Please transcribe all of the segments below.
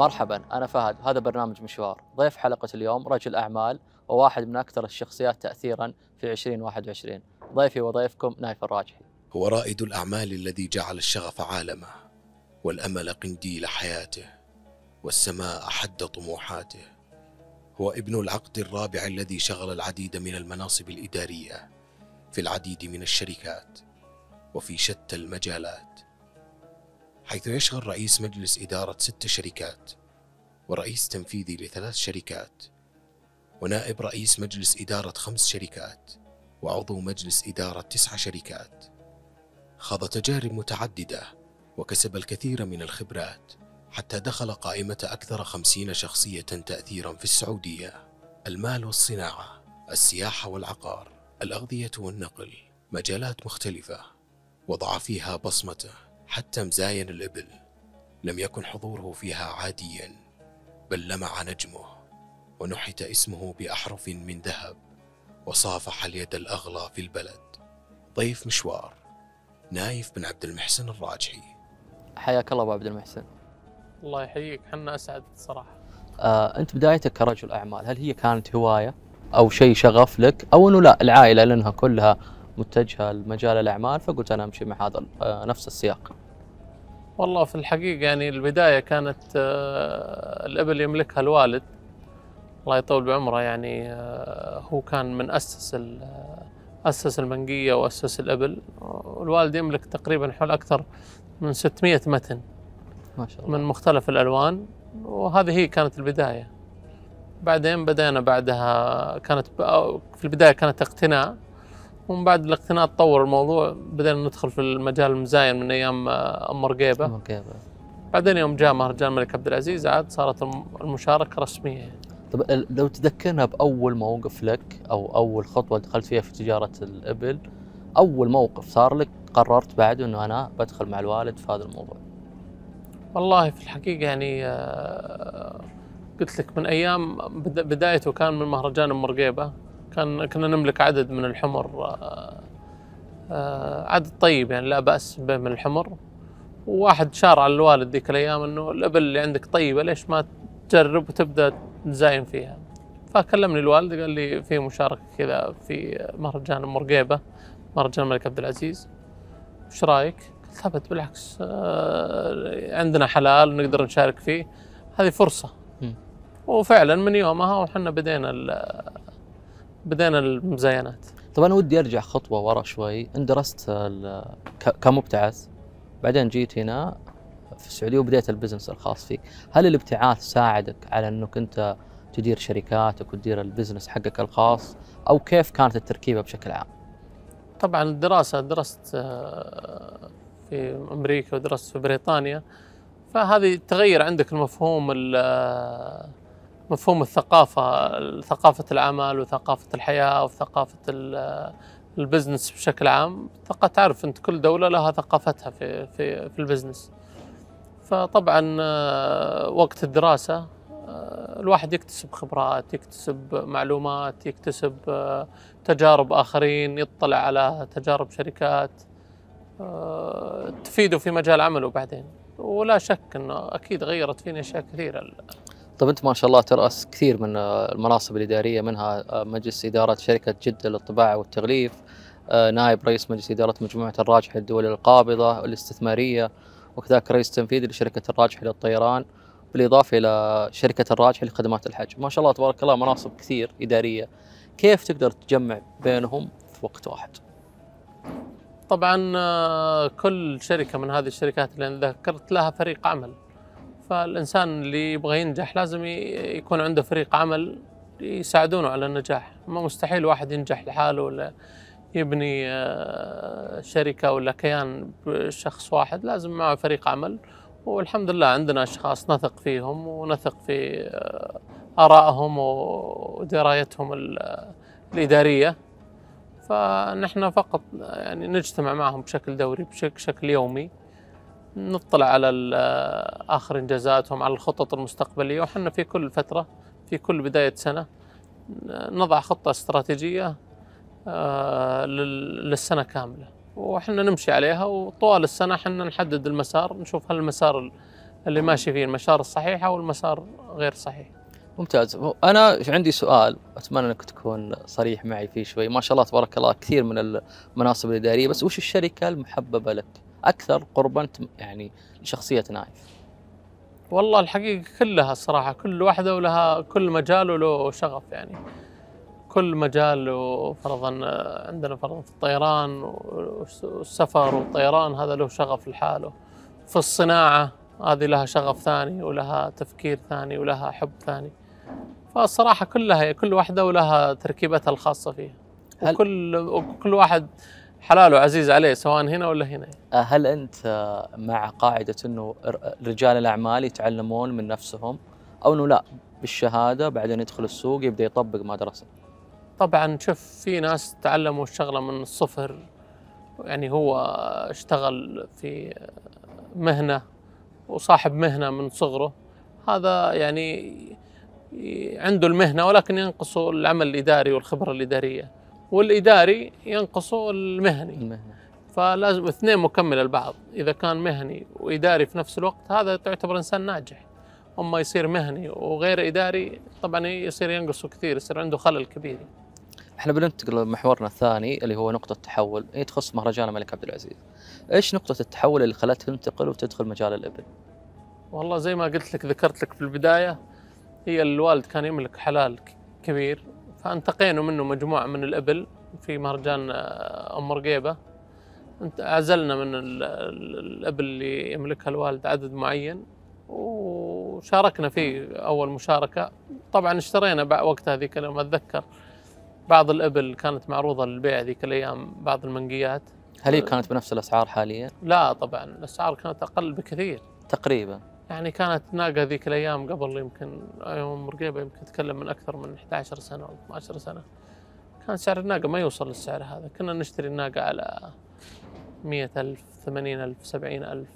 مرحبا أنا فهد هذا برنامج مشوار. ضيف حلقة اليوم رجل أعمال وواحد من أكثر الشخصيات تأثيرا في 2021 ضيفي وضيفكم نايف الراجحي. هو رائد الأعمال الذي جعل الشغف عالمه والأمل قنديل حياته والسماء حد طموحاته. هو ابن العقد الرابع الذي شغل العديد من المناصب الإدارية في العديد من الشركات وفي شتى المجالات. حيث يشغل رئيس مجلس إدارة ست شركات ورئيس تنفيذي لثلاث شركات ونائب رئيس مجلس إدارة خمس شركات وعضو مجلس إدارة تسع شركات. خاض تجارب متعددة وكسب الكثير من الخبرات حتى دخل قائمة أكثر خمسين شخصية تأثيرا في السعودية. المال والصناعة السياحة والعقار الأغذية والنقل مجالات مختلفة وضع فيها بصمته. حتى مزاين الإبل لم يكن حضوره فيها عاديا بل لمع نجمه ونحت اسمه بأحرف من ذهب وصافح اليد الأغلى في البلد. ضيف مشوار نايف بن عبد المحسن الراجحي. حياك الله أبو عبد المحسن. الله يحييك حنا أسعد صراحة. آه، أنت بدايتك كرجل أعمال هل هي كانت هواية أو شيء شغف لك؟ أو أنه لا العائلة لأنها كلها متجهة لمجال الأعمال فقلت أنا أمشي مع هذا آه، نفس السياق. والله في الحقيقة يعني البداية كانت آه، الإبل يملكها الوالد الله يطول بعمره يعني آه، هو كان من أسس آه، أسس المنقية وأسس الإبل والوالد يملك تقريبا حول أكثر من 600 متن ما شاء الله. من مختلف الألوان وهذه هي كانت البداية. بعدين بدأنا بعدها كانت في البداية كانت اقتناء. ومن بعد الاقتناء تطور الموضوع بدأنا ندخل في المجال المزاين من أيام آه، أم رقيبة أمر كيف بعدين يوم جاء مهرجان الملك عبد العزيز عاد صارت الم- المشاركة رسمية يعني. طب لو تذكرنا بأول موقف لك أو أول خطوة دخلت فيها في تجارة الإبل أول موقف صار لك قررت بعده أنه أنا بدخل مع الوالد في هذا الموضوع؟ والله في الحقيقة يعني آه، قلت لك من أيام بدا- بدايته كان من مهرجان أم رقيبة كان كنا نملك عدد من الحمر آه، آه، عدد طيب يعني لا بأس به من الحمر. وواحد شار على الوالد ذيك الأيام إنه الإبل اللي عندك طيبة ليش ما تجرب وتبدأ تزاين فيها؟ فكلمني الوالد قال لي في مشاركة كذا في مهرجان أم رقيبة مهرجان الملك عبد العزيز. وش رأيك؟ قلت ابد بالعكس آه، عندنا حلال نقدر نشارك فيه. هذه فرصة. وفعلا من يومها وحنا بدينا بدينا المزاينات طب أنا ودي أرجع خطوة ورا شوي. أنت درست كمبتعث. بعدين جيت هنا في السعودية وبديت ال business الخاص فيك. هل الابتعاث ساعدك على أنك أنت تدير شركاتك وتدير ال business حقك الخاص؟ أو كيف كانت التركيبة بشكل عام؟ طبعا الدراسة درست آه، في أمريكا ودرست في بريطانيا. فهذه تغير عندك المفهوم ال- مفهوم الثقافة ثقافة العمل وثقافة الحياة وثقافة ال- ال business بشكل عام. تعرف أنت كل دولة لها ثقافتها في في في ال business. فطبعا آه، وقت الدراسة آه، الواحد يكتسب خبرات يكتسب معلومات يكتسب آه، تجارب آخرين يطلع على تجارب شركات تفيده في مجال عمله بعدين. ولا شك أنه أكيد غيرت فيني أشياء كثيرة. طب أنت ما شاء الله ترأس كثير من المناصب الإدارية منها آه، مجلس إدارة شركة جدة للطباعة والتغليف آه، نائب رئيس مجلس إدارة مجموعة الراجحي الدولي القابضة الاستثمارية وكذلك رئيس تنفيذي لشركة الراجحي للطيران بالإضافة إلى شركة الراجحي لخدمات الحج. ما شاء الله تبارك الله مناصب كثير إدارية. كيف تقدر تجمع بينهم في وقت واحد؟ طبعا آه، كل شركة من هذه الشركات اللي ذكرت لها فريق عمل. فالإنسان اللي يبغى ينجح لازم يكون عنده فريق عمل يساعدونه على النجاح. ما مستحيل واحد ينجح لحاله ولا يبني آه، شركة ولا كيان بشخص واحد لازم معه فريق عمل. والحمد لله عندنا أشخاص نثق فيهم ونثق في آه، آرائهم ودرايتهم ال- الإدارية. فنحن فقط يعني نجتمع معهم بشكل دوري بشكل يومي. نطلع على آخر إنجازاتهم على الخطط المستقبلية. وحنا في كل فترة في كل بداية سنة نضع خطة استراتيجية آه، لل- للسنة كاملة. وحنا نمشي عليها وطوال السنة حنا نحدد المسار نشوف هل المسار ال- اللي ماشي فيه المسار الصحيح أو المسار غير صحيح. ممتاز. أنا عندي سؤال أتمنى إنك تكون صريح معي فيه شوي. ما شاء الله تبارك الله كثير من المناصب الإدارية. بس وش الشركة المحببة لك؟ أكثر قربا يعني لشخصية نايف. والله الحقيقة كلها الصراحة كل واحدة ولها كل مجال وله شغف يعني. كل مجال فرضا عندنا فرضا في الطيران والسفر والطيران هذا له شغف لحاله. في الصناعة هذه لها شغف ثاني ولها تفكير ثاني ولها حب ثاني. فالصراحة كلها كل واحدة ولها تركيبتها الخاصة فيها. وكل وكل واحد حلاله عزيز عليه سواء هنا ولا هنا. هل أنت مع قاعدة إنه رجال الأعمال يتعلمون من نفسهم أو إنه لا؟ بالشهادة بعدين يدخل السوق يبدأ يطبق ما درسه طبعا شوف في ناس تعلموا الشغله من الصفر يعني هو اشتغل في مهنة وصاحب مهنة من صغره. هذا يعني عنده المهنة ولكن ينقصه العمل الإداري والخبرة الإدارية. والإداري ينقصه المهني. المهني. فلازم اثنين مكمل لبعض إذا كان مهني وإداري في نفس الوقت هذا تعتبر إنسان ناجح. أما يصير مهني وغير إداري طبعا يصير ينقصه كثير يصير عنده خلل كبير. إحنا بننتقل لمحورنا الثاني اللي هو نقطة تحول هي تخص مهرجان الملك عبد العزيز. إيش نقطة التحول اللي خلتك تنتقل وتدخل مجال الابل؟ والله زي ما قلت لك ذكرت لك في البداية هي الوالد كان يملك حلال كبير فانتقينا منه مجموعة من الإبل في مهرجان آه، أم رقيبة. عزلنا من الإبل اللي يملكها الوالد عدد معين وشاركنا فيه أول مشاركة. طبعا اشترينا وقت هذيك لما أتذكر. بعض الإبل كانت معروضة للبيع ذيك الأيام بعض المنقيات. هل هي كانت بنفس الأسعار حاليا؟ لا طبعا الأسعار كانت أقل بكثير. تقريبا. يعني كانت ناقة ذيك الأيام قبل يمكن يوم رقيبة يمكن تكلم من أكثر من 11 سنة أو 12 سنة. كان سعر الناقة ما يوصل للسعر هذا. كنا نشتري الناقة على مية ألف ثمانين ألف سبعين ألف.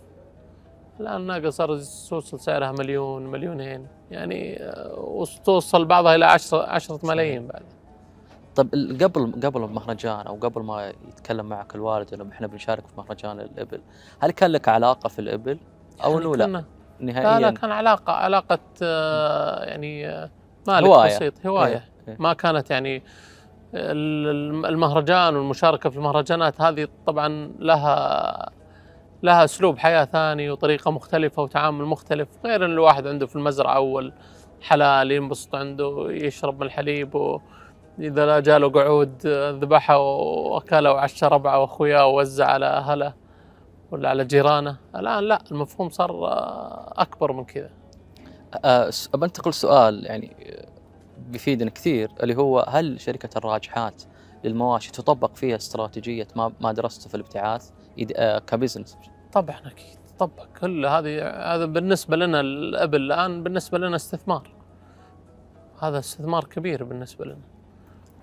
الآن الناقة صار توصل سعرها مليون مليونين. يعني آه، وتوصل بعضها إلى عشرة عشرة ملايين بعد. طيب قبل قبل المهرجان أو قبل ما يتكلم معك الوالد إنه إحنا بنشارك في مهرجان الإبل، هل كان لك علاقة في الإبل أو إنه لا؟ نهائيا لا لا كان علاقة علاقة آه، يعني آه، مالك هواية. بسيط هواية إيه،, إيه. ما كانت يعني المهرجان والمشاركة في المهرجانات هذه طبعا لها لها أسلوب حياة ثاني وطريقة مختلفة وتعامل مختلف غير إن الواحد عنده في المزرعة أول حلال ينبسط عنده يشرب من الحليب واذا لا جاله قعود آه، ذبحه وأكله وعشى ربعه وأخوياه ووزع على أهله ولا على جيرانه؟ الآن لا المفهوم صار آه، أكبر من كذا. أه بنتقل سؤال يعني آه، بيفيدنا كثير اللي هو هل شركة الراجحات للمواشي تطبق فيها استراتيجية ما ما درسته في الابتعاث؟ آه، كبزنس. طبعا أكيد طبق كل هذه هذا بالنسبة لنا الابل الآن بالنسبة لنا استثمار. هذا استثمار كبير بالنسبة لنا.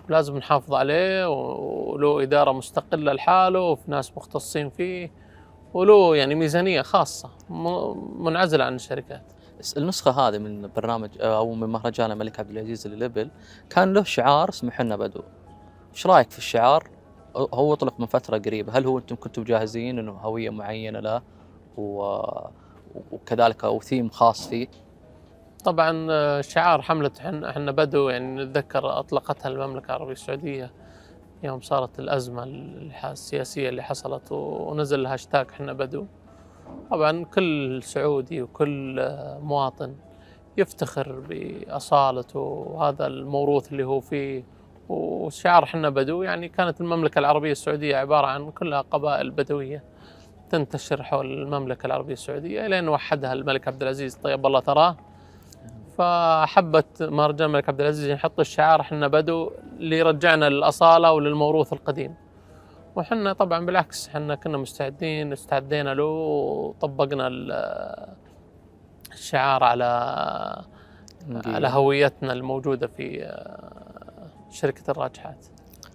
لازم نحافظ عليه وله إدارة مستقلة لحاله وفي ناس مختصين فيه. وله يعني ميزانية خاصة منعزلة عن الشركات. النسخة هذه من برنامج أو من مهرجان الملك عبد العزيز لليبل كان له شعار اسمه حنا بدو. إيش رأيك في الشعار؟ هو طلق من فترة قريبة، هل هو أنتم كنتم جاهزين إنه هوية معينة له و... وكذلك أو ثيم خاص فيه؟ طبعا آه، شعار حملة حنا بدو يعني نتذكر أطلقتها المملكة العربية السعودية يوم صارت الأزمة السياسية اللي حصلت ونزل الهاشتاج حنا بدو. طبعا كل سعودي وكل مواطن يفتخر بأصالته وهذا الموروث اللي هو فيه. وشعار حنا بدو يعني كانت المملكة العربية السعودية عبارة عن كلها قبائل بدوية تنتشر حول المملكة العربية السعودية أن وحدها الملك عبد العزيز. طيب الله تراه فحبت مهرجان الملك عبد العزيز يحط الشعار إحنا بدو اللي يرجعنا للأصالة وللموروث القديم. وحنا طبعا بالعكس إحنا كنا مستعدين استعدينا له وطبقنا الشعار على على هويتنا الموجودة في شركة الراجحات.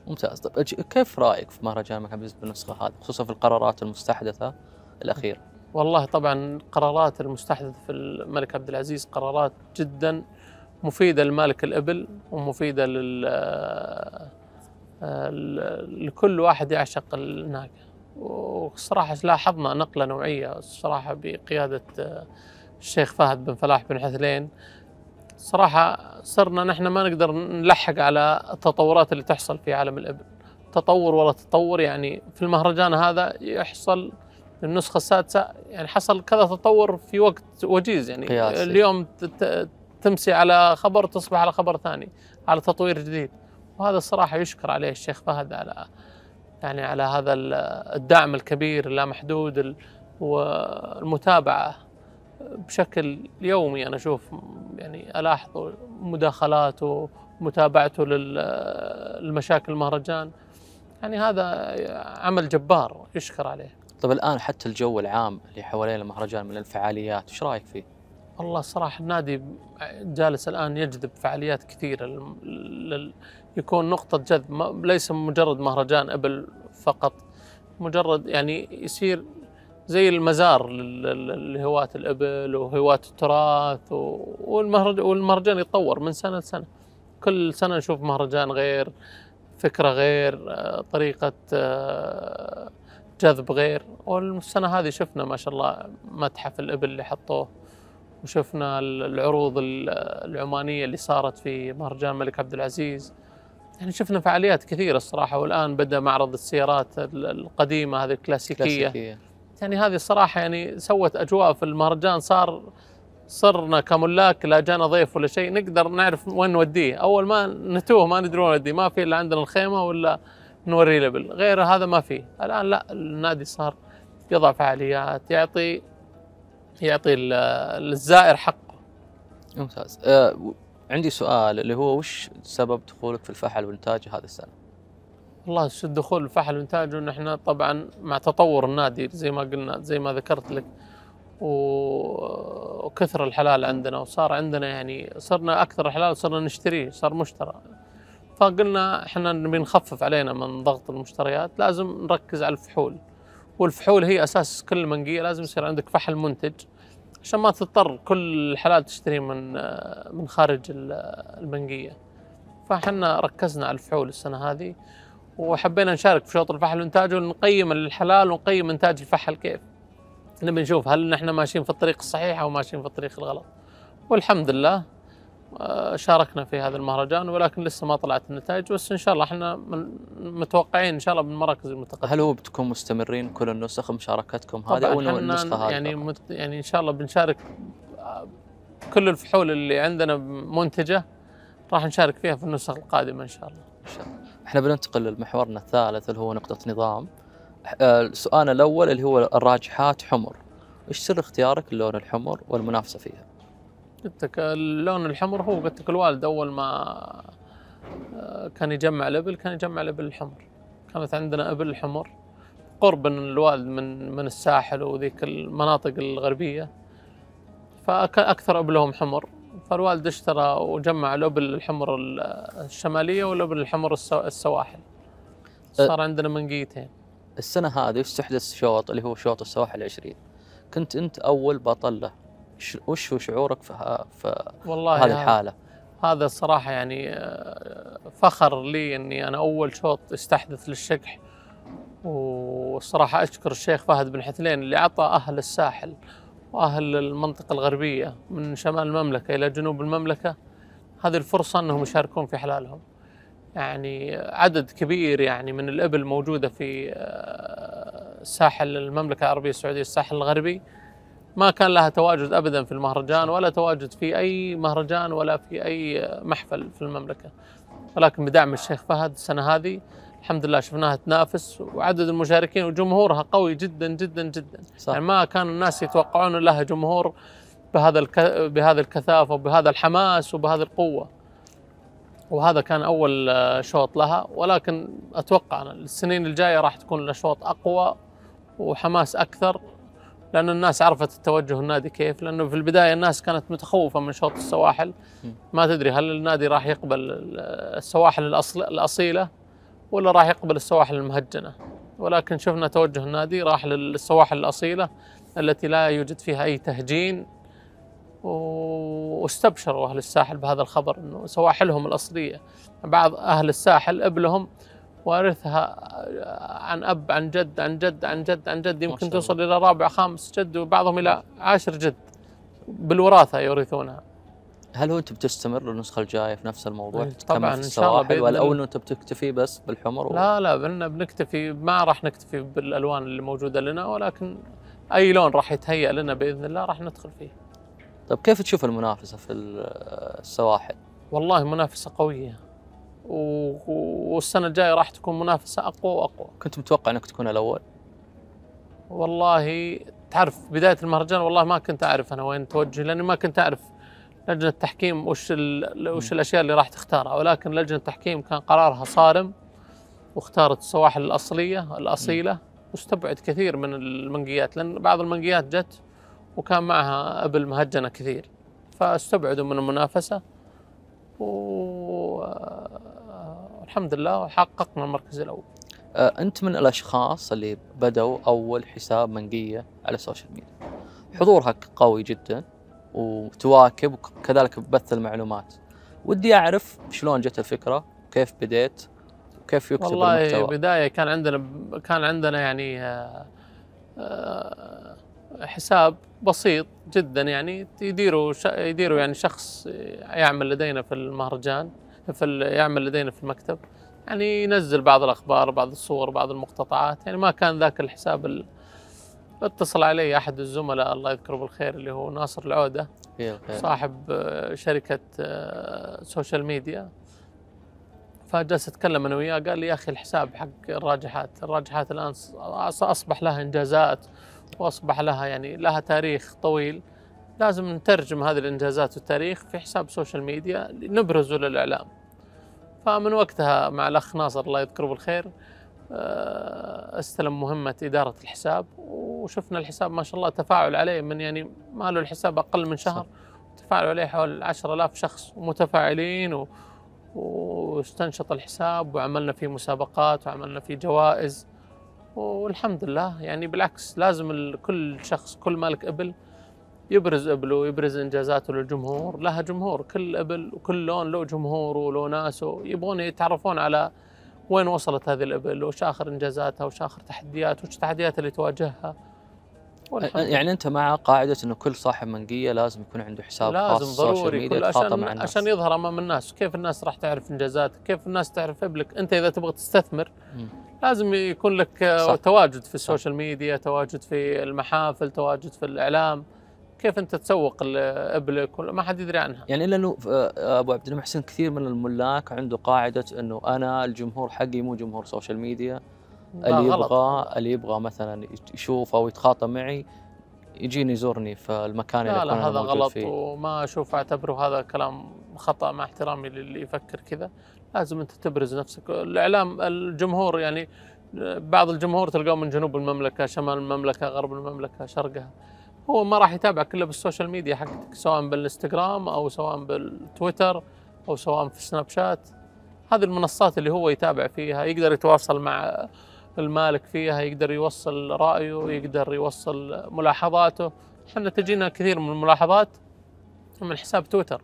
ممتاز. طيب كيف رأيك في مهرجان الملك عبد العزيز بالنسخة هذه خصوصا في القرارات المستحدثة الأخيرة؟ والله طبعا قرارات المستحدثة في الملك عبد العزيز قرارات جدا مفيدة لمالك الإبل ومفيدة لل لكل واحد يعشق الناقة وصراحة لاحظنا نقلة نوعية الصراحة بقيادة الشيخ فهد بن فلاح بن حثلين صراحة صرنا نحن ما نقدر نلحق على التطورات اللي تحصل في عالم الإبل. تطور ولا تطور يعني في المهرجان هذا يحصل النسخة السادسة يعني حصل كذا تطور في وقت وجيز يعني قياسي. اليوم تمسي على خبر تصبح على خبر ثاني على تطوير جديد. وهذا الصراحة يشكر عليه الشيخ فهد على يعني على هذا ال- الدعم الكبير اللامحدود ال- والمتابعة بشكل يومي أنا أشوف يعني ألاحظ مداخلاته متابعته للمشاكل المهرجان. يعني هذا عمل جبار يشكر عليه. طيب الآن حتى الجو العام اللي حوالين المهرجان من الفعاليات وش رأيك فيه؟ والله الصراحة النادي جالس الآن يجذب فعاليات كثيرة يكون نقطة جذب ليس مجرد مهرجان إبل فقط مجرد يعني يصير زي المزار لهواة الإبل وهواة التراث والمهرج والمهرجان يتطور من سنة لسنة كل سنة نشوف مهرجان غير فكرة غير آه، طريقة آه، جذب غير. والسنة هذه شفنا ما شاء الله متحف الإبل اللي حطوه وشفنا ال- العروض ال- العمانية اللي صارت في مهرجان الملك عبد العزيز. يعني شفنا فعاليات كثيرة الصراحة والآن بدأ معرض السيارات ال- القديمة هذه الكلاسيكية. كلاسيكيه يعني هذه الصراحة يعني سوت أجواء في المهرجان صار صرنا كملاك لا جانا ضيف ولا شيء نقدر نعرف وين نوديه. أول ما نتوه ما ندري وين نوديه ما في إلا عندنا الخيمة ولا نوري لبل غير هذا ما في الآن لا النادي صار يضع فعاليات يعطي يعطي ال- الزائر حقه. ممتاز. و- عندي سؤال اللي هو وش سبب دخولك في الفحل والإنتاج هذه السنة؟ والله شو الدخول الفحل وانتاجه نحن طبعا مع تطور النادي زي ما قلنا زي ما ذكرت لك وكثر الحلال عندنا وصار عندنا يعني صرنا أكثر الحلال صرنا نشتريه صار مشترى. فقلنا إحنا نبي نخفف علينا من ضغط المشتريات لازم نركز على الفحول. والفحول هي أساس كل منقية لازم يصير عندك فحل منتج عشان ما تضطر كل الحلال تشتريه من من خارج ال- المنقية. فإحنا ركزنا على الفحول السنة هذه وحبينا نشارك في شوط الفحل وانتاجه ونقيم الحلال ونقيم إنتاج الفحل كيف. نبي نشوف هل نحن ماشيين في الطريق الصحيح أو ماشيين في الطريق الغلط. والحمد لله شاركنا في هذا المهرجان ولكن لسه ما طلعت النتائج بس إن شاء الله إحنا من- متوقعين إن شاء الله بالمراكز المتقدمه هل هو بتكون مستمرين كل النسخ مشاركتكم هذه أو النسخة هذه يعني؟ مت يعني إن شاء الله بنشارك آه، كل الفحول اللي عندنا منتجة راح نشارك فيها في النسخ القادمة إن شاء الله إن شاء الله. إحنا بننتقل لمحورنا الثالث اللي هو نقطة نظام. آه، سؤالنا الأول اللي هو الراجحات حمر. إيش سر اختيارك اللون الحمر والمنافسة فيها؟ قلت لك اللون الحمر هو قلت لك الوالد أول ما آه، كان يجمع الإبل كان يجمع الإبل الحمر. كانت عندنا إبل حمر قرب من الوالد من من الساحل وذيك المناطق الغربية فأكثر إبلهم حمر. فالوالد اشترى وجمع الإبل الحمر ال- الشمالية والإبل الحمر السو- السواحل. صار عندنا منقيتين السنة هذه استحدث شوط اللي هو شوط السواحل العشرين. كنت أنت أول بطل له. وش هو شعورك في, ها- في والله هذه الحالة؟ هذا الصراحة يعني آه، فخر لي إني أنا أول شوط استحدث للشقح والصراحة أشكر الشيخ فهد بن حثلين اللي أعطى أهل الساحل وأهل المنطقة الغربية من شمال المملكة إلى جنوب المملكة هذه الفرصة إنهم يشاركون في حلالهم. يعني عدد كبير يعني من الإبل موجودة في آه، ساحل المملكة العربية السعودية الساحل الغربي ما كان لها تواجد ابدا في المهرجان ولا تواجد في أي مهرجان ولا في أي محفل في المملكة. ولكن بدعم الشيخ فهد السنة هذه الحمد لله شفناها تنافس وعدد المشاركين وجمهورها قوي جدا جدا جدا. صح. يعني ما كان الناس يتوقعون لها جمهور بهذا الك... بهذا الكثافة وبهذا الحماس وبهذه القوة. وهذا كان أول شوط لها ولكن أتوقع أنا السنين الجاية راح تكون الاشواط أقوى وحماس أكثر. لأن الناس عرفت التوجه النادي كيف لأنه في البداية الناس كانت متخوفة من شوط السواحل. ما تدري هل النادي راح يقبل السواحل الأصل الأصيلة ولا راح يقبل السواحل المهجنة. ولكن شفنا توجه النادي راح للسواحل الأصيلة التي لا يوجد فيها أي تهجين واستبشروا أهل الساحل بهذا الخبر أنه سواحلهم الأصلية. بعض أهل الساحل إبلهم وارثها عن أب عن جد عن جد عن جد عن جد يمكن توصل إلى رابع خامس جد وبعضهم إلى عاشر جد بالوراثة يورثونها هل هو انت بتستمر النسخه الجاية في نفس الموضوع؟ إيه، طبعاً، في إن شاء الله بإذن ولا أو. إنه انت بتكتفي بس بالحمر؟ و- لا لا بدنا بنكتفي ما راح نكتفي بالألوان اللي موجودة لنا ولكن أي لون راح يتهيأ لنا بإذن الله راح ندخل فيه طيب كيف تشوف المنافسة في ال- السواحل؟ والله منافسة قوية و- والسنة الجاية راح تكون منافسة أقوى وأقوى. كنت متوقع إنك تكون الأول؟ والله تعرف بداية المهرجان والله ما كنت أعرف أنا وين توجهي لأني ما كنت أعرف لجنة التحكيم وش وش الأشياء اللي راح تختارها. ولكن لجنة التحكيم كان قرارها صارم واختارت السلايل الأصلية الأصيلة. واستبعد كثير من المنقيات لأن بعض المنقيات جت وكان معها إبل مهجنة كثير. فاستبعدوا من المنافسة والحمد لله حققنا المركز الأول آه، أنت من الأشخاص اللي بدأوا أول حساب منقية على ال social media. حضورها قوي جدا وتواكب وكذلك بث المعلومات. ودي أعرف شلون جت الفكرة؟ كيف بديت؟ وكيف يكتب والله المحتوى؟ بداية كان عندنا كان عندنا يعني آه، آه، حساب بسيط جدا يعني يديروا ش- يديروا يعني شخص يعمل لدينا في المهرجان في ال- يعمل لدينا في المكتب. يعني ينزل بعض الأخبار بعض الصور بعض المقتطعات. يعني ما كان ذاك الحساب ال- اتصل علي أحد الزملاء الله يذكره بالخير اللي هو ناصر العودة. صاحب آه، شركة آه، social media فجلس اتكلم أنا وياه قال لي يا أخي الحساب حق الراجحات، الراجحات الآن أصبح لها إنجازات وأصبح لها يعني لها تاريخ طويل. لازم نترجم هذه الإنجازات والتاريخ في حساب social media نبرزه للإعلام. فمن وقتها مع الأخ ناصر الله يذكره بالخير آه، استلم مهمة إدارة الحساب وشفنا الحساب ما شاء الله تفاعل عليه من يعني ما له الحساب أقل من شهر. تفاعلوا عليه حوالي 10000 شخص ومتفاعلين و... واستنشط الحساب وعملنا فيه مسابقات وعملنا فيه جوائز. والحمد لله يعني بالعكس لازم كل شخص كل مالك إبل يبرز ابله يبرز انجازاته للجمهور لها جمهور. كل أبل وكل لون له جمهوره وله ناسه يبغون يتعرفون على وين وصلت هذه الأبل وش آخر إنجازاتها وش آخر تحديات وش التحديات اللي تواجهها. يعني أنت مع قاعدة إنه كل صاحب منقية لازم يكون عنده حساب خاص لازم ال social ضروري ميديا يتخاطب عشان مع الناس. عشان يظهر أمام الناس. كيف الناس راح تعرف إنجازاتك؟ كيف الناس تعرف إبلك؟ أنت إذا تبغى تستثمر مم. لازم يكون لك صح. تواجد في ال social media تواجد في المحافل تواجد في الإعلام. كيف أنت تسوق إبلك ولا ما حد يدري عنها؟ يعني إلا إنه آه، أبو عبد المحسن كثير من الملاك عنده قاعدة إنه أنا الجمهور حقي مو جمهور social media اللي. يبغى اللي يبغى مثلا يشوف أو يتخاطب معي يجيني يزورني في المكان اللي لا اكون لا هذا غلط فيه. وما أشوف أعتبره هذا كلام خطأ مع احترامي للي يفكر كذا. لازم أنت تبرز نفسك. الإعلام الجمهور يعني بعض الجمهور تلقاه من جنوب المملكة شمال المملكة غرب المملكة شرقها. هو ما راح يتابعك الا بال social media حقتك سواء بالإنستغرام أو سواء بالتويتر أو سواء في سناب شات. هذه المنصات اللي هو يتابع فيها يقدر يتواصل مع المالك فيها يقدر يوصل رأيه يقدر يوصل ملاحظاته. إحنا تجينا كثير من الملاحظات من حساب تويتر.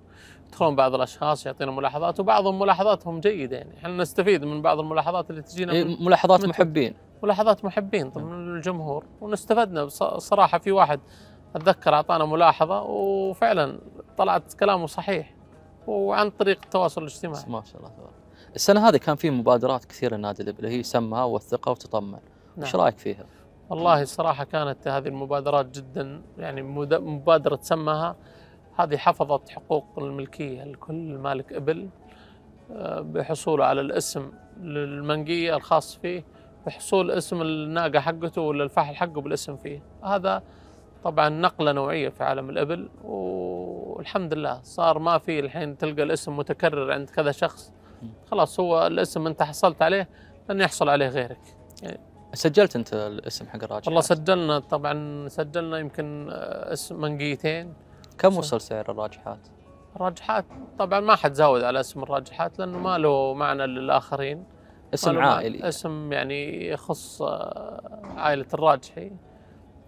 يدخلون بعض الأشخاص يعطينا ملاحظات وبعضهم ملاحظاتهم جيدة يعني. إحنا نستفيد من بعض الملاحظات اللي تجينا إيه، من ملاحظات من محبين. ملاحظات محبين من الجمهور. ونستفدنا صراحة في واحد أتذكر أعطانا ملاحظة وفعلا طلعت كلامه صحيح وعن طريق التواصل الاجتماعي. ما شاء الله تبارك. السنة هذه كان في مبادرات كثيرة النادي الابل هي سمها والثقه وتطمن. نعم. رأيك فيها؟ والله الصراحة كانت هذه المبادرات جدا يعني مبادرة سماها هذه حفظت حقوق الملكية لكل مالك إبل آه، بحصوله على الاسم للمنقية الخاص فيه بحصول اسم الناقة حقته ولا الفحل حقه بالاسم فيه. هذا طبعا نقلة نوعية في عالم الإبل والحمد لله صار ما في الحين تلقى الاسم متكرر عند كذا شخص. خلاص هو الاسم أنت حصلت عليه لن يحصل عليه غيرك. سجلت أنت الاسم حق الراجل والله سجلنا طبعا سجلنا يمكن آه، اسم منقيتين. كم وصل سعر الراجحات؟ الراجحات طبعا ما حد زاود على اسم الراجحات لأنه ما له معنى للآخرين. اسم. عائلي. اسم يعني يخص آه، عائلة الراجحي.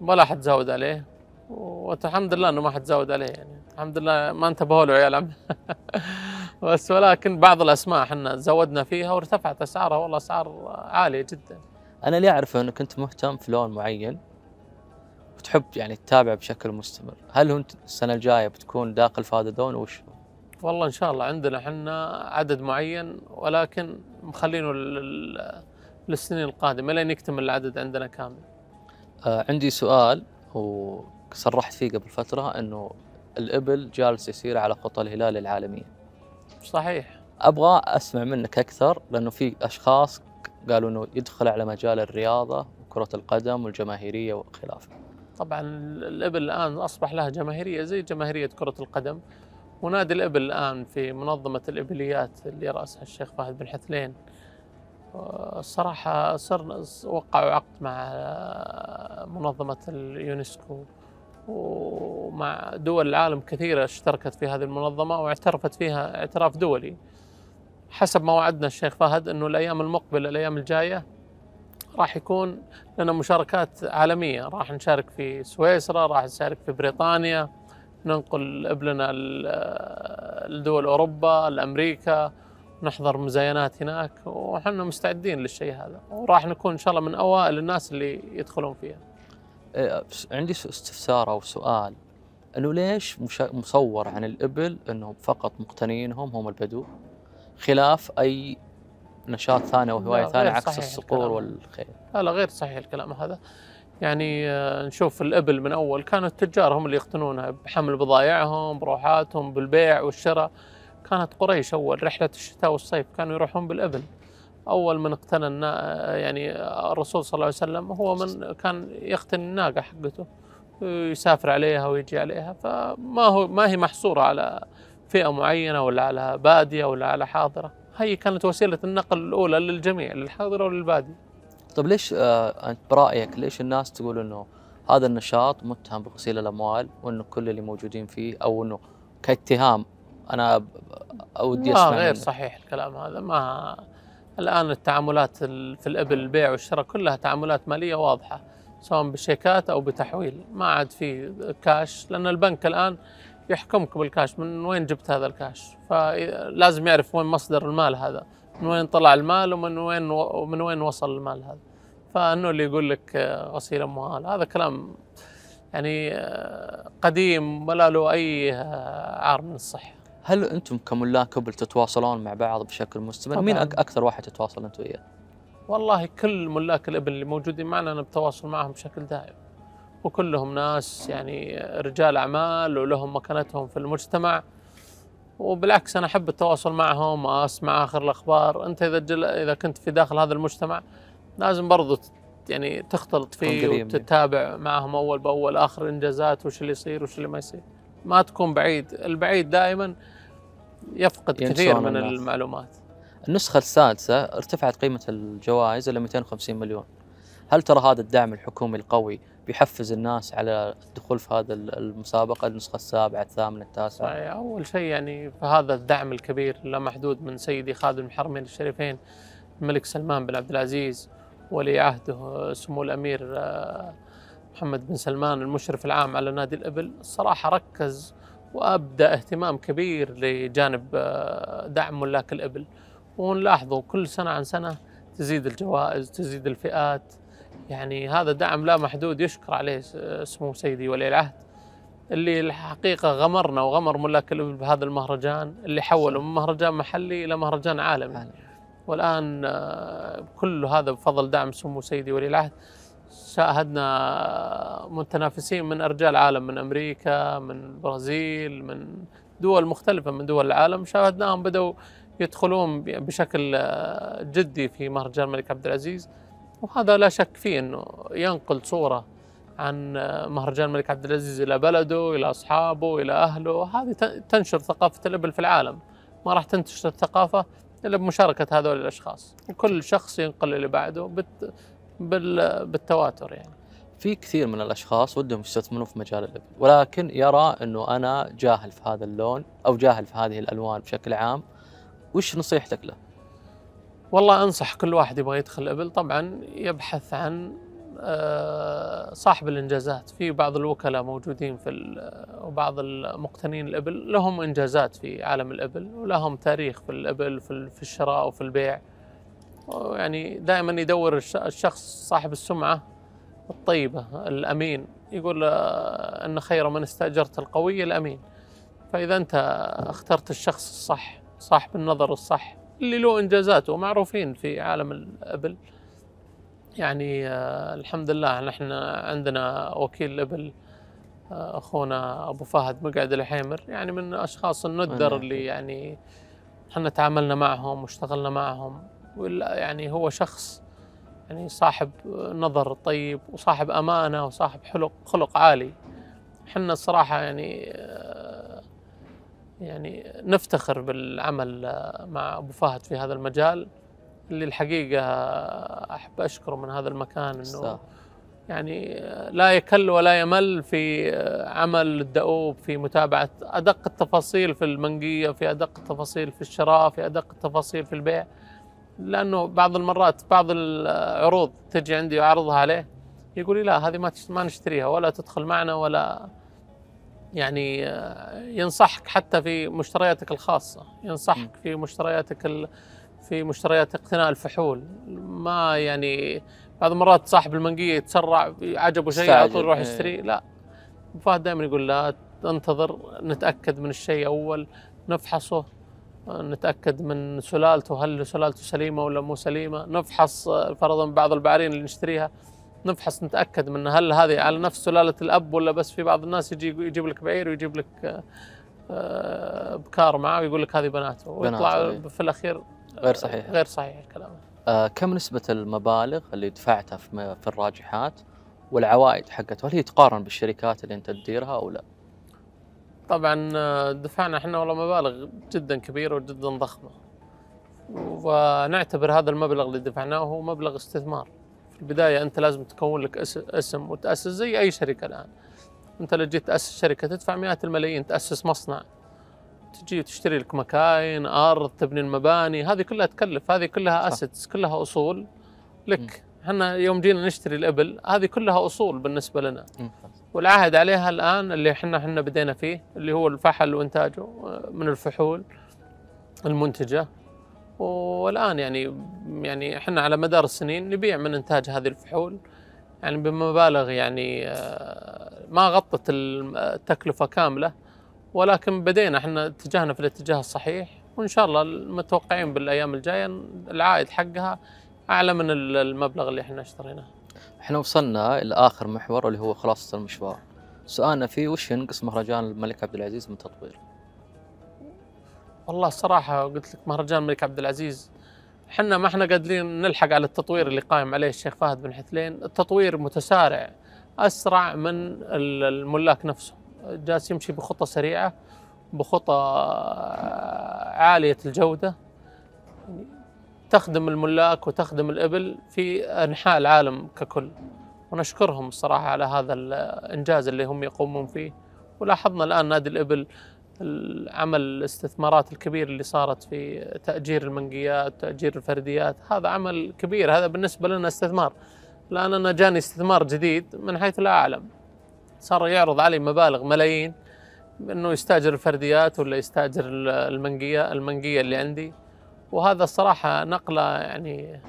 ولا حد زاود عليه. والحمد لله إنه ما حد زاود عليه يعني. الحمد لله ما انتبهوا له عيال. بس ولكن بعض الأسماء إحنا زودنا فيها وارتفعت أسعارها. والله أسعار عالية جدا. أنا اللي أعرفه انك كنت مهتم في لون معين بتحب يعني تتابع بشكل مستمر. هل انت السنة الجاية بتكون داخل في هذا اللون وش؟ هو؟ والله إن شاء الله عندنا إحنا عدد معين ولكن مخلينه لل- للسنين القادمة لين يكتمل العدد عندنا كامل. آه عندي سؤال وصرحت فيه قبل فترة إنه الإبل جالس يسير على خطى الهلال العالمية. صحيح. أبغى أسمع منك أكثر لأنه في أشخاص قالوا إنه يدخل على مجال الرياضة وكرة القدم والجماهيرية وخلافه. طبعا الإبل الآن أصبح لها جماهيرية زي جماهيرية كرة القدم. ونادي الإبل الآن في منظمة الإبليات اللي رأسها الشيخ فهد بن حثلين. آه، الصراحة صرنا وقعوا عقد مع آه، منظمة اليونسكو ومع دول العالم كثيرة اشتركت في هذه المنظمة واعترفت فيها اعتراف دولي حسب ما وعدنا الشيخ فهد إنه الأيام المقبلة الأيام الجاية راح يكون لنا مشاركات عالمية راح نشارك في سويسرا راح نشارك في بريطانيا ننقل ابلنا ل- لدول أوروبا لأمريكا. نحضر مزاينات هناك وحنا مستعدين للشيء هذا وراح نكون إن شاء الله من أوائل الناس اللي يدخلون فيها. بس عندي استفسار أو سؤال. أنه ليش مصور عن الإبل إنهم فقط مقتنيينهم هم البدو خلاف أي نشاط ثاني أو هواية ثانية عكس الصقور. والخيل لا لا غير صحيح الكلام هذا. يعني آه، نشوف الإبل من أول كانوا التجار هم اللي يقتنونها بحمل بضائعهم بروحاتهم بالبيع والشراء. كانت قريش أول رحلة الشتاء والصيف كانوا يروحون بالإبل. أول من اقتنى. يعني الرسول صلى الله عليه وسلم هو من كان يقتني الناقة حقته يسافر عليها ويجي عليها. فما هو ما هي محصورة على فئة معينة ولا على بادية ولا على حاضرة. هي كانت وسيلة النقل الأولى للجميع للحاضرة وللبادية. طيب ليش آه أنت برأيك ليش الناس تقول إنه هذا النشاط متهم بغسيل الأموال وإنه كل اللي موجودين فيه أو إنه كاتهام أنا أودي أسمع غير. صحيح الكلام هذا ما الآن التعاملات ال- في الإبل البيع والشراء كلها تعاملات مالية واضحة سواء بشيكات أو بتحويل ما عاد في كاش لأن البنك الآن يحكمك بالكاش من وين جبت هذا الكاش فلازم يعرف وين مصدر المال هذا من وين طلع المال ومن وين ومن وين وصل المال هذا. فأنه اللي يقول لك آه، غسيل اموال هذا كلام يعني آه، قديم ولا له أي آه، عار من الصحة. هل أنتم كملاك ابل تتواصلون مع بعض بشكل مستمر؟ مين أكثر واحد تتواصل أنت وياه؟ والله كل ملاك الإبل اللي موجودين معنا أنا بتواصل معهم بشكل دائم وكلهم ناس يعني رجال أعمال ولهم مكانتهم في المجتمع وبالعكس أنا أحب التواصل معهم اسمع آخر الأخبار أنت إذا جل... إذا كنت في داخل هذا المجتمع لازم برضو يعني تختلط فيه قريب. وتتابع معهم أول بأول آخر إنجازات وش اللي يصير وش اللي ما يصير ما تكون بعيد البعيد دائما يفقد كثير من الناس. المعلومات النسخة السادسة ارتفعت قيمة الجوائز إلى 250 مليون. هل ترى هذا الدعم الحكومي القوي بيحفز الناس على الدخول في هذا المسابقة النسخة السابعة الثامنة التاسعة؟ أول شيء يعني فهذا الدعم الكبير لا محدود من سيدي خادم الحرمين الشريفين الملك سلمان بن عبد العزيز ولي عهده سمو الأمير آه، محمد بن سلمان المشرف العام على نادي الإبل الصراحة ركز وأبدى اهتمام كبير لجانب آه، دعم ملاك الإبل. ونلاحظه كل سنة عن سنة تزيد الجوائز تزيد الفئات. يعني هذا دعم لا محدود يشكر عليه سمو سيدي ولي العهد. اللي الحقيقة غمرنا وغمر ملاك الإبل بهذا المهرجان اللي حوله من مهرجان محلي إلى مهرجان عالمي. عالمي. والآن آه، كل هذا بفضل دعم سمو سيدي ولي العهد. شاهدنا متنافسين من أرجاء العالم من أمريكا من البرازيل من دول مختلفة من دول العالم. شاهدناهم بدأوا يدخلون بشكل جدي في مهرجان الملك عبد العزيز. وهذا لا شك فيه أنه ينقل صورة عن مهرجان الملك عبد العزيز إلى بلده إلى أصحابه إلى أهله. هذه تنشر ثقافة الإبل في العالم. ما راح تنتشر الثقافة إلا بمشاركة هذول الأشخاص. وكل شخص ينقل اللي بعده. بت بالتواتر يعني. في كثير من الأشخاص ودهم يستثمرون في مجال الإبل. ولكن يرى إنه أنا جاهل في هذا اللون أو جاهل في هذه الألوان بشكل عام وش نصيحتك له؟ والله أنصح كل واحد يبغى يدخل الابل طبعا يبحث عن آه، صاحب الإنجازات. في بعض الوكلاء موجودين في وبعض المقتنين الإبل. لهم إنجازات في عالم الإبل ولهم تاريخ في الإبل في ال- في الشراء وفي البيع. يعني دائما يدور الش- الشخص صاحب السمعة الطيبة الأمين. يقول آه، إن خير من استأجرت القوي الأمين. فإذا أنت اخترت الشخص الصح صاحب النظر الصح اللي له انجازات ومعروفين في عالم الأبل. يعني آه، الحمد لله نحن عندنا وكيل الابل آه، أخونا أبو فهد مقعد الحيمر. يعني من أشخاص الندر. اللي يعني إحنا تعاملنا معهم واشتغلنا معهم. ولا يعني هو شخص يعني صاحب نظر طيب وصاحب أمانة وصاحب خلق خلق عالي. إحنا الصراحة يعني آه، يعني نفتخر بالعمل آه، مع أبو فهد في هذا المجال. اللي الحقيقة أحب أشكره من هذا المكان إنه يستاهل. يعني لا يكل ولا يمل في عمل الدؤوب في متابعة أدق التفاصيل في المنقية في أدق التفاصيل في الشراء في أدق التفاصيل في البيع. لأنه بعض المرات بعض العروض تجي عندي وأعرضها عليه يقول لي لا هذه ما نشتريها ولا تدخل معنا ولا يعني ينصحك حتى في مشترياتك الخاصة ينصحك في مشترياتك ال... في مشتريات اقتناء الفحول. ما يعني بعض المرات صاحب المنقية يتسرع عجبه شيء على طول يروح إيه. يشتري لا. فهد دائما يقول لا انتظر نتأكد من الشيء أول نفحصه. نتأكد من سلالته هل سلالته سليمة ولا مو سليمة نفحص فرضا بعض البعارين اللي نشتريها نفحص نتأكد من هل هذه على نفس سلالة الأب ولا بس في بعض الناس يجي يجيب لك بعير ويجيب لك آه، بكار معاه ويقول لك هذه بناته ويطلع إيه. في الأخير غير صحيح غير صحيح الكلام آه كم نسبة المبالغ اللي دفعتها في, في الراجحات والعوائد حقتها هل هي تقارن بالشركات اللي أنت تديرها أو لا؟ طبعا آه، دفعنا إحنا والله مبالغ جدا كبيره وجدا ضخمة. ونعتبر هذا المبلغ اللي دفعناه هو مبلغ استثمار. في البداية أنت لازم تكون لك أس- اسم وتأسس زي أي شركة الآن. أنت لو جيت تأسس شركة تدفع مئات الملايين تأسس مصنع تجي تشتري لك مكاين أرض تبني المباني هذه كلها تكلف هذه كلها. اسيتس كلها أصول لك. إحنا يوم جينا نشتري الإبل هذه كلها أصول بالنسبة لنا. والعهد عليها الآن اللي إحنا إحنا بدينا فيه اللي هو الفحل وإنتاجه آه، من الفحول المنتجة. والآن يعني يعني إحنا على مدار السنين نبيع من إنتاج هذه الفحول. يعني بمبالغ يعني آه، ما غطت التكلفة كاملة. ولكن بدينا إحنا اتجاهنا في الاتجاه الصحيح. وإن شاء الله المتوقعين بالأيام الجاية العائد حقها أعلى من المبلغ اللي إحنا اشتريناه. إحنا وصلنا إلى آخر محور اللي هو خلاصة المشوار. سؤالنا فيه وش ينقص مهرجان الملك عبد العزيز من تطوير؟ والله الصراحة قلت لك مهرجان الملك عبد العزيز إحنا ما إحنا قادرين نلحق على التطوير اللي قائم عليه الشيخ فهد بن حثلين، التطوير متسارع أسرع من ال- الملاك نفسهم، جالس يمشي بخطى سريعة بخطى عالية الجودة تخدم الملاك وتخدم الإبل في أنحاء العالم ككل. ونشكرهم الصراحة على هذا الإنجاز اللي هم يقومون فيه. ولاحظنا الآن نادي الإبل العمل الاستثمارات الكبير اللي صارت في تأجير المنقيات تأجير الفرديات. هذا عمل كبير هذا بالنسبة لنا استثمار. الآن أنا جاني استثمار جديد من حيث لا أعلم. صار يعرض علي مبالغ ملايين انه يستاجر الفرديات ولا يستاجر المنقيه المنقية اللي عندي. وهذا الصراحة نقلة يعني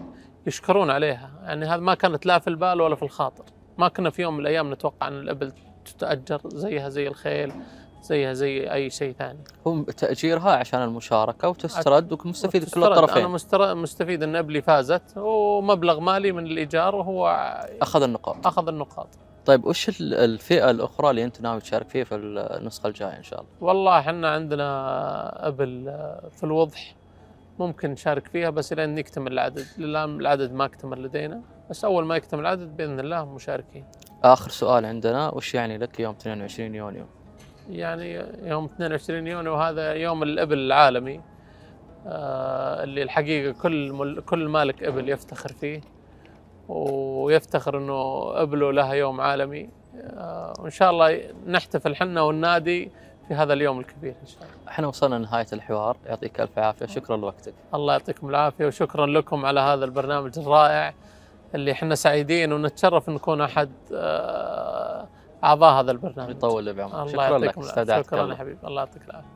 يشكرون عليها. يعني هذا ما كانت لا في البال ولا في الخاطر. ما كنا في يوم من الأيام نتوقع أن الأبل تتأجر زيها زي الخيل زيها زي أي شيء ثاني. هو تأجيرها عشان المشاركة وتسترد ومستفيد كل وتسترد. أنا الطرفين. مستر- مستفيد إن أبلي فازت ومبلغ مالي من الإيجار وهو أخذ النقاط. أخذ النقاط. طيب وش ال- الفئة الأخرى اللي أنت ناوي تشارك فيها في النسخة الجاية إن شاء الله؟ والله إحنا عندنا أبل في الوضح. ممكن نشارك فيها بس لين نكتمل العدد. للان العدد ما اكتمل لدينا بس أول ما يكتمل العدد بإذن الله مشاركين. آخر سؤال عندنا وش يعني لك يوم 22 يونيو؟ يعني يوم 22 يونيو هذا يوم الإبل العالمي آه اللي الحقيقة كل مل كل مالك إبل يفتخر فيه ويفتخر إنه إبله لها يوم عالمي. آه وإن شاء الله نحتفل حنا والنادي في هذا اليوم الكبير إن شاء الله. إحنا وصلنا لنهاية الحوار. يعطيك ألف عافية. شكرا لوقتك. الله يعطيكم العافية وشكرا لكم على هذا البرنامج الرائع اللي إحنا سعيدين ونتشرف نكون أحد آه، أعضاء هذا البرنامج. يطول بعمرك شكرا لك استودعتك شكرا. حبيبي. الله يعطيك العافية.